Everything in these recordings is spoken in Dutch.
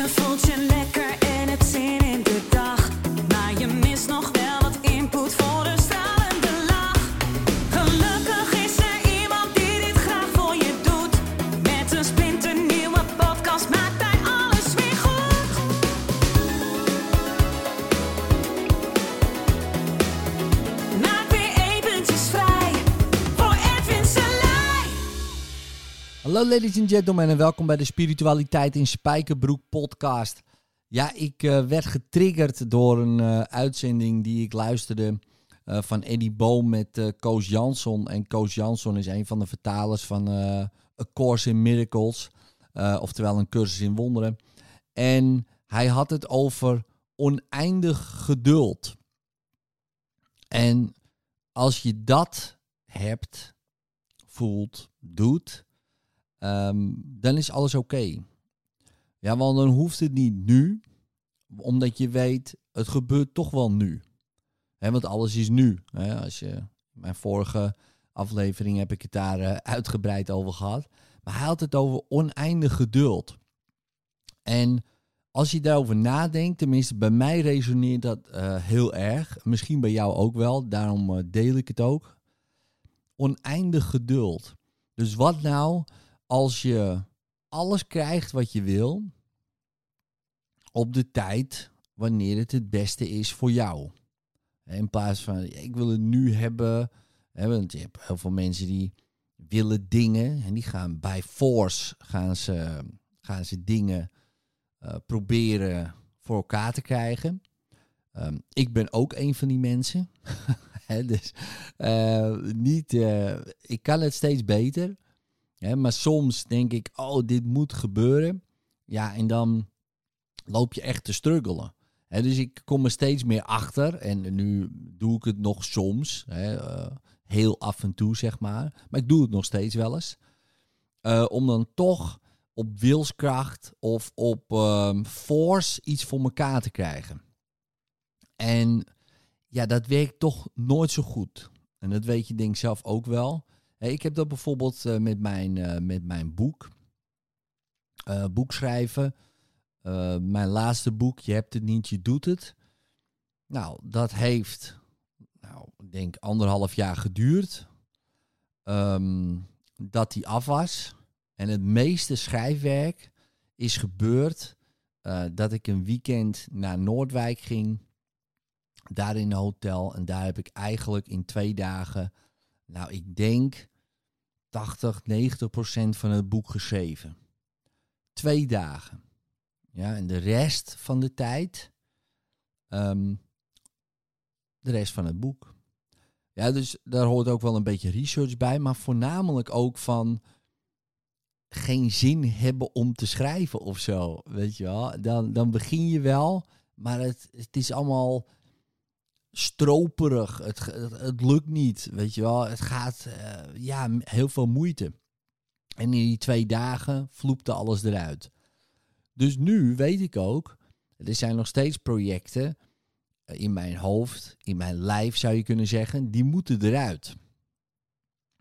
Je voelt je Hallo ladies and gentlemen en welkom bij de Spiritualiteit in Spijkerbroek podcast. Ja, ik eh, werd getriggerd door een eh, uitzending die ik luisterde eh, van Eddie Boom met Koos Jansson. En Koos Jansson is een van de vertalers van A Course in Miracles, oftewel een cursus in wonderen. En hij had het over oneindig geduld. En als je dat hebt, voelt, doet, Ehm, dan is alles oké. Ja, want dan hoeft het niet nu, omdat je weet, het gebeurt toch wel nu. Want alles is nu. Als je, mijn vorige aflevering heb ik het daar eh, uitgebreid over gehad. Maar hij had het over oneindig geduld. En als je daarover nadenkt, tenminste bij mij resoneert dat eh, heel erg. Misschien bij jou ook wel, daarom eh, deel ik het ook. Oneindig geduld. Dus wat nou als je alles krijgt wat je wil op de tijd wanneer het het beste is voor jou. In plaats van ik wil het nu hebben. Hè, want je hebt heel veel mensen die willen dingen en die gaan bij force gaan ze, gaan ze dingen eh, proberen voor elkaar te krijgen. Ehm, ik ben ook een van die mensen. Dus eh, niet, eh, ik kan het steeds beter. Maar soms denk ik, oh, dit moet gebeuren. Ja, en dan loop je echt te struggelen. Dus ik kom er steeds meer achter. En nu doe ik het nog soms. Eh, heel af en toe, zeg maar. Maar ik doe het nog steeds wel eens. Eh, om dan toch op wilskracht of op ehm, force iets voor elkaar te krijgen. En ja, dat werkt toch nooit zo goed. En dat weet je denk ik zelf ook wel. Hey, ik heb dat bijvoorbeeld eh, met, mijn, eh, met mijn boek. Eh, boek schrijven. Eh, mijn laatste boek, Je hebt het niet, je doet het. Nou, dat heeft, nou, ik denk anderhalf jaar geduurd. ehm, dat die af was. En het meeste schrijfwerk is gebeurd eh, dat ik een weekend naar Noordwijk ging. Daar in een hotel. En daar heb ik eigenlijk in twee dagen, nou ik denk 80, 90 procent van het boek geschreven. Twee dagen. Ja, en de rest van de tijd, ehm, de rest van het boek. Ja, dus daar hoort ook wel een beetje research bij, maar voornamelijk ook van geen zin hebben om te schrijven of zo, weet je wel. Dan, dan begin je wel, maar het, het is allemaal stroperig. Het, het, lukt niet, weet je wel. Het gaat, eh, ja, heel veel moeite. En in die twee dagen vloepte alles eruit. Dus nu weet ik ook, er zijn nog steeds projecten eh, in mijn hoofd, in mijn lijf zou je kunnen zeggen, die moeten eruit.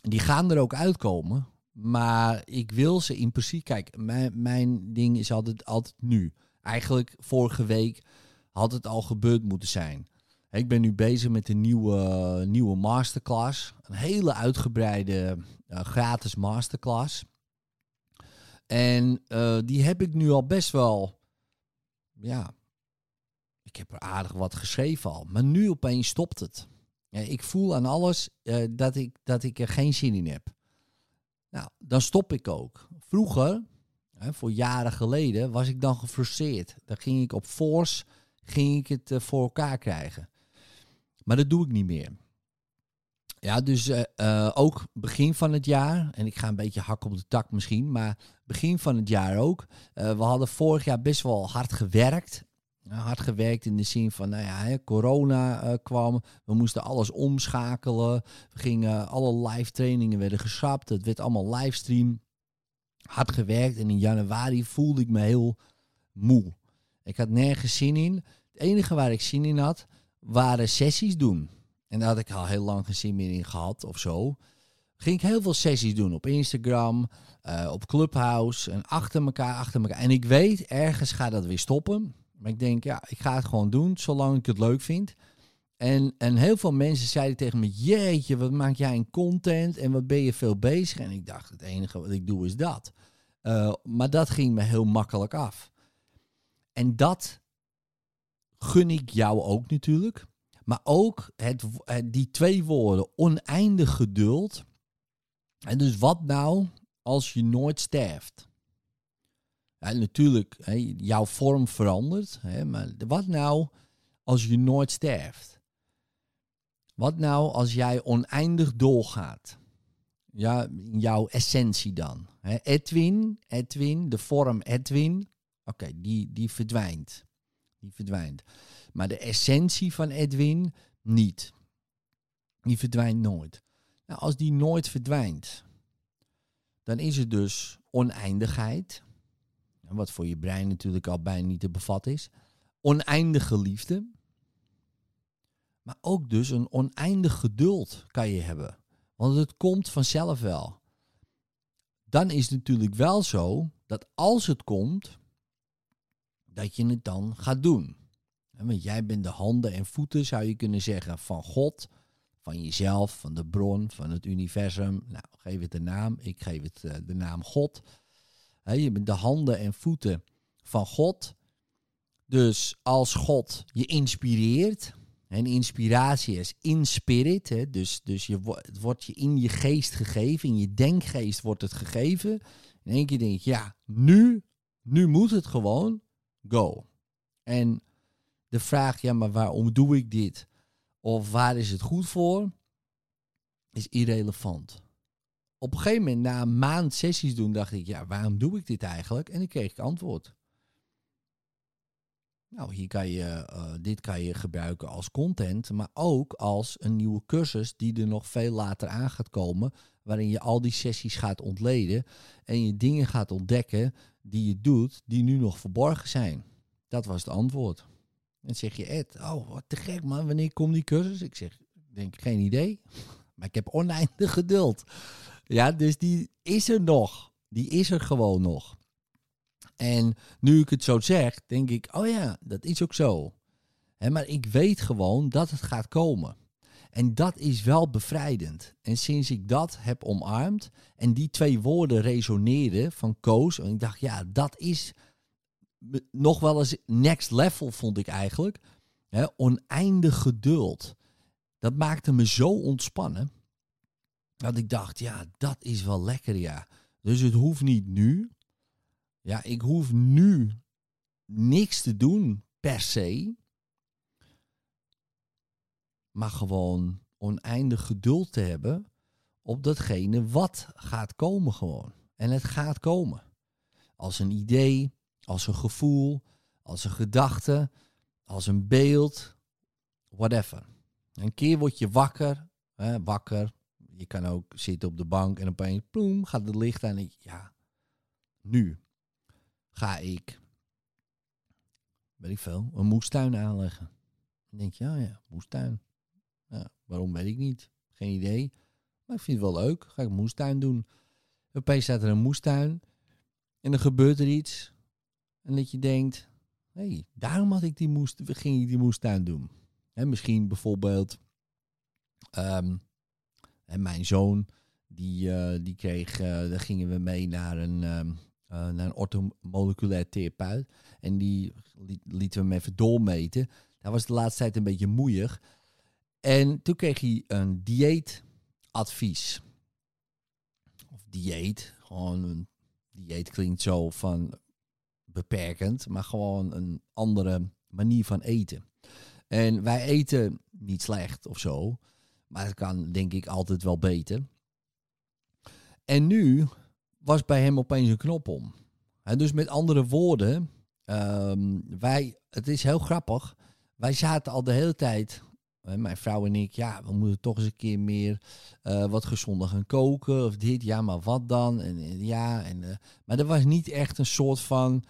Die gaan er ook uitkomen, maar ik wil ze in principe, kijk, mijn, mijn ding is altijd, altijd nu. Eigenlijk vorige week had het al gebeurd moeten zijn. Ik ben nu bezig met een nieuwe, nieuwe masterclass. Een hele uitgebreide eh, gratis masterclass. En eh, die heb ik nu al best wel. Ja, ik heb er aardig wat geschreven al. Maar nu opeens stopt het. Ik voel aan alles eh, dat, ik, dat ik er geen zin in heb. Nou, dan stop ik ook. Vroeger, hè, voor jaren geleden, was ik dan gefrustreerd. Dan ging ik op force ging ik het voor elkaar krijgen. Maar dat doe ik niet meer. Ja, dus eh, eh, ook begin van het jaar, en ik ga een beetje hakken op de tak misschien, maar begin van het jaar ook. Eh, we hadden vorig jaar best wel hard gewerkt. Hard gewerkt in de zin van, nou ja, corona kwam, we moesten alles omschakelen. We gingen, alle live trainingen werden geschrapt, het werd allemaal livestream. Hard gewerkt en in januari voelde ik me heel moe. Ik had nergens zin in. Het enige waar ik zin in had, waren sessies doen. En daar had ik al heel lang geen zin meer in gehad of zo. ging ik heel veel sessies doen op Instagram, eh, op Clubhouse en achter elkaar, achter elkaar. En ik weet, ergens gaat dat weer stoppen. Maar ik denk, ja, ik ga het gewoon doen, zolang ik het leuk vind. En, en heel veel mensen zeiden tegen me, jeetje, wat maak jij een content en wat ben je veel bezig? En ik dacht, het enige wat ik doe is dat. Uh, maar dat ging me heel makkelijk af. En dat gun ik jou ook natuurlijk. Maar ook het, die twee woorden, oneindig geduld. En dus wat nou als je nooit sterft? Natuurlijk, jouw vorm verandert. Maar wat nou als je nooit sterft? Wat nou als jij oneindig doorgaat? Ja, jouw essentie dan. Edwin, Edwin, de vorm Edwin, oké, die, die verdwijnt. Die verdwijnt. Maar de essentie van Edwin niet. Die verdwijnt nooit. Nou, als die nooit verdwijnt, dan is het dus oneindigheid. Wat voor je brein natuurlijk al bijna niet te bevatten is. Oneindige liefde. Maar ook dus een oneindig geduld kan je hebben. Want het komt vanzelf wel. Dan is het natuurlijk wel zo dat als het komt, dat je het dan gaat doen. Want jij bent de handen en voeten, zou je kunnen zeggen, van God, van jezelf, van de bron, van het universum. Nou, geef het een naam. Ik geef het uh, de naam God. je bent de handen en voeten van God. Dus als God je inspireert, en inspiratie is in spirit, hè, dus, dus je, het wordt je in je geest gegeven, in je denkgeest wordt het gegeven. In één keer denk je, ja, nu, nu moet het gewoon, go. En de vraag, ja, maar waarom doe ik dit? Of waar is het goed voor? Is irrelevant. Op een gegeven moment, na een maand sessies doen, dacht ik, ja, waarom doe ik dit eigenlijk? En dan kreeg ik antwoord. Nou, hier kan je, uh, dit kan je gebruiken als content, maar ook als een nieuwe cursus die er nog veel later aan gaat komen, waarin je al die sessies gaat ontleden en je dingen gaat ontdekken die je doet, die nu nog verborgen zijn. Dat was het antwoord. En zeg je, Ed, oh, wat te gek man, wanneer komt die cursus? Ik zeg, denk, geen idee, maar ik heb oneindig geduld. Ja, dus die is er nog. Die is er gewoon nog. En nu ik het zo zeg, denk ik, oh ja, dat is ook zo. maar ik weet gewoon dat het gaat komen. En dat is wel bevrijdend. En sinds ik dat heb omarmd en die twee woorden resoneerden van Koos, en ik dacht, ja, dat is nog wel eens next level, vond ik eigenlijk. oneindig geduld. Dat maakte me zo ontspannen. Dat ik dacht, ja, dat is wel lekker, ja. Dus het hoeft niet nu. Ja, ik hoef nu niks te doen per se. Maar gewoon oneindig geduld te hebben op datgene wat gaat komen gewoon. En het gaat komen. Als een idee, als een gevoel, als een gedachte, als een beeld, whatever. Een keer word je wakker, hè, wakker. Je kan ook zitten op de bank en opeens, ploem, gaat het licht aan. En ja, nu ga ik, weet ik veel, een moestuin aanleggen. Dan denk je, ja, ja, moestuin. Ja, waarom weet ik niet. Geen idee. Maar ik vind het wel leuk. Ga ik een moestuin doen. Opeens staat er een moestuin. En dan gebeurt er iets. En dat je denkt, hé, hey, daarom had ik die moest, ging ik die moestuin doen. En misschien bijvoorbeeld, en mijn zoon, die, uh, die kreeg, uh, daar gingen we mee naar een, um, uh, naar een orthomoleculair therapeut. En die lieten we hem even doormeten. Dat was de laatste tijd een beetje moeier. En toen kreeg hij een dieetadvies. Of dieet, gewoon een dieet klinkt zo van beperkend, maar gewoon een andere manier van eten. En wij eten niet slecht of zo, maar het kan denk ik altijd wel beter. En nu was bij hem opeens een knop om. En dus met andere woorden, um, wij, het is heel grappig. Wij zaten al de hele tijd, mijn vrouw en ik, ja, we moeten toch eens een keer meer uh, wat gezonder gaan koken of dit, ja, maar wat dan? En, ja, en, uh, maar er was niet echt een soort van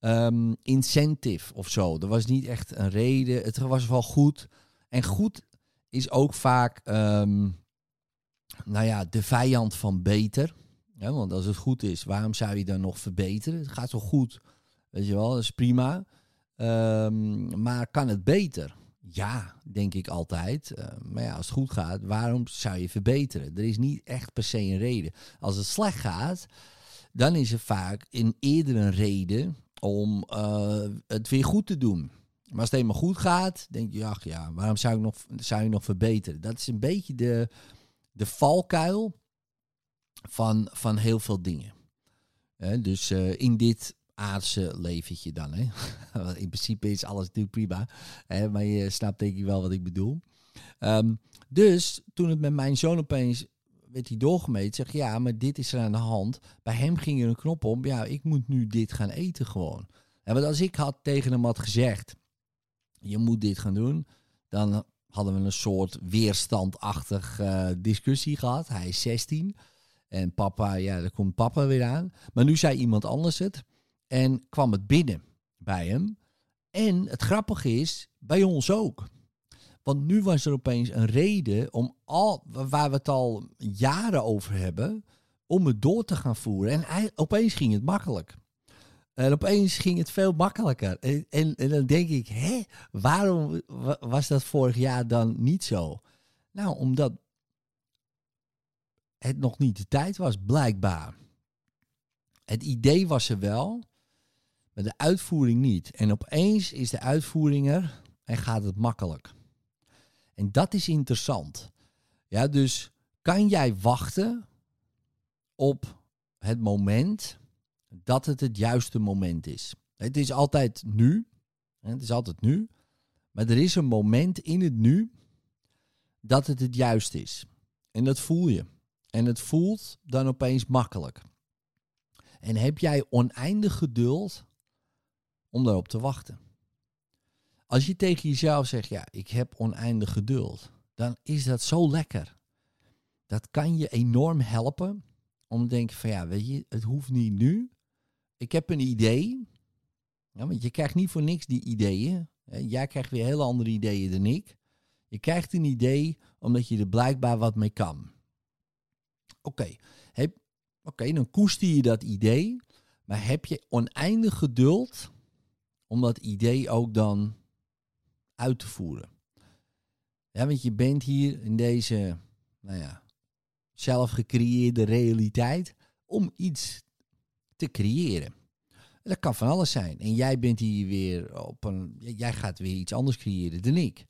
um, incentive of zo. Er was niet echt een reden. Het was wel goed. En goed is ook vaak um, nou ja, de vijand van beter. Want als het goed is, waarom zou je dan nog verbeteren? Het gaat zo goed, weet je wel, dat is prima. Ehm, maar kan het beter? Ja, denk ik altijd. Uh, maar ja, als het goed gaat, waarom zou je verbeteren? Er is niet echt per se een reden. Als het slecht gaat, dan is er vaak een eerder een reden om uh, het weer goed te doen. Maar als het helemaal goed gaat, denk je, ach ja, waarom zou, ik nog, zou je nog verbeteren? Dat is een beetje de, de valkuil van, van heel veel dingen. dus uh, in dit aardse leventje dan. Hè? in principe is alles natuurlijk prima. Hè? Maar je snapt denk ik wel wat ik bedoel. Um, dus toen het met mijn zoon opeens werd hij doorgemeten, zeg ja, maar dit is er aan de hand. Bij hem ging er een knop om. Ja, ik moet nu dit gaan eten gewoon. En want als ik had tegen hem had gezegd, je moet dit gaan doen, dan hadden we een soort weerstandachtig uh, discussie gehad. Hij is 16 en papa, ja, daar komt papa weer aan. Maar nu zei iemand anders het en kwam het binnen bij hem. En het grappige is, bij ons ook. Want nu was er opeens een reden om al, waar we het al jaren over hebben, om het door te gaan voeren. En opeens ging het makkelijk. En opeens ging het veel makkelijker. En, en, en, dan denk ik, hé, waarom was dat vorig jaar dan niet zo? Nou, omdat het nog niet de tijd was, blijkbaar. Het idee was er wel, de uitvoering niet. En opeens is de uitvoering er en gaat het makkelijk. En dat is interessant. Ja, dus kan jij wachten op het moment dat het het juiste moment is? Het is altijd nu. Het is altijd nu. Maar er is een moment in het nu dat het het juist is. En dat voel je. En het voelt dan opeens makkelijk. En heb jij oneindig geduld om daarop te wachten? Als je tegen jezelf zegt, ja, ik heb oneindig geduld, dan is dat zo lekker. Dat kan je enorm helpen om te denken van, ja, weet je, het hoeft niet nu. Ik heb een idee. Ja, want je krijgt niet voor niks die ideeën. Jij krijgt weer hele andere ideeën dan ik. Je krijgt een idee omdat je er blijkbaar wat mee kan. Oké, okay. dan koester je dat idee. Maar heb je oneindig geduld om dat idee ook dan uit te voeren. Ja, want je bent hier in deze, nou ja, zelf gecreëerde realiteit om iets te creëren. Dat kan van alles zijn. En jij bent hier weer op een. Jij gaat weer iets anders creëren dan ik.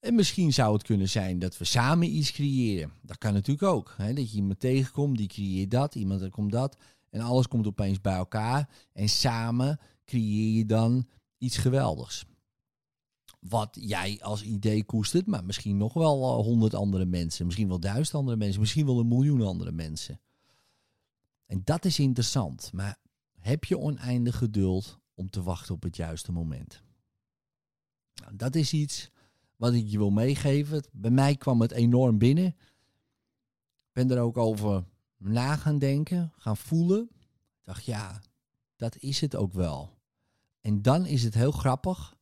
En misschien zou het kunnen zijn dat we samen iets creëren. Dat kan natuurlijk ook. Hè? Dat je iemand tegenkomt, die creëert dat, iemand er komt dat. En alles komt opeens bij elkaar. En samen creëer je dan iets geweldigs wat jij als idee koestert, maar misschien nog wel eh, honderd andere mensen, misschien wel duizend andere mensen, misschien wel een miljoen andere mensen. En dat is interessant, maar heb je oneindig geduld om te wachten op het juiste moment? Nou, dat is iets wat ik je wil meegeven. Bij mij kwam het enorm binnen. Ik ben er ook over na gaan denken, gaan voelen. Ik dacht, ja, dat is het ook wel. En dan is het heel grappig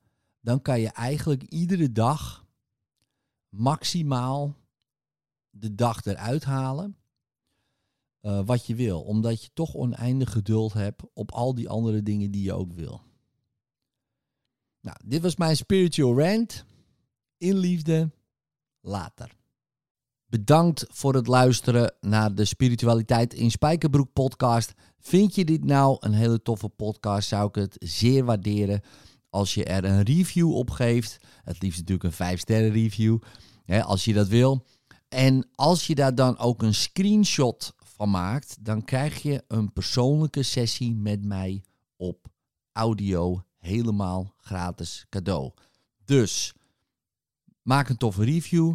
dan kan je eigenlijk iedere dag maximaal de dag eruit halen uh, wat je wil. Omdat je toch oneindig geduld hebt op al die andere dingen die je ook wil. Nou, dit was mijn spiritual rant. In liefde, later. Bedankt voor het luisteren naar de Spiritualiteit in Spijkerbroek podcast. Vind je dit nou een hele toffe podcast, zou ik het zeer waarderen als je er een review op geeft. Het liefst natuurlijk een 5 sterren review, hè, als je dat wil. En als je daar dan ook een screenshot van maakt, dan krijg je een persoonlijke sessie met mij op audio helemaal gratis cadeau. Dus maak een toffe review.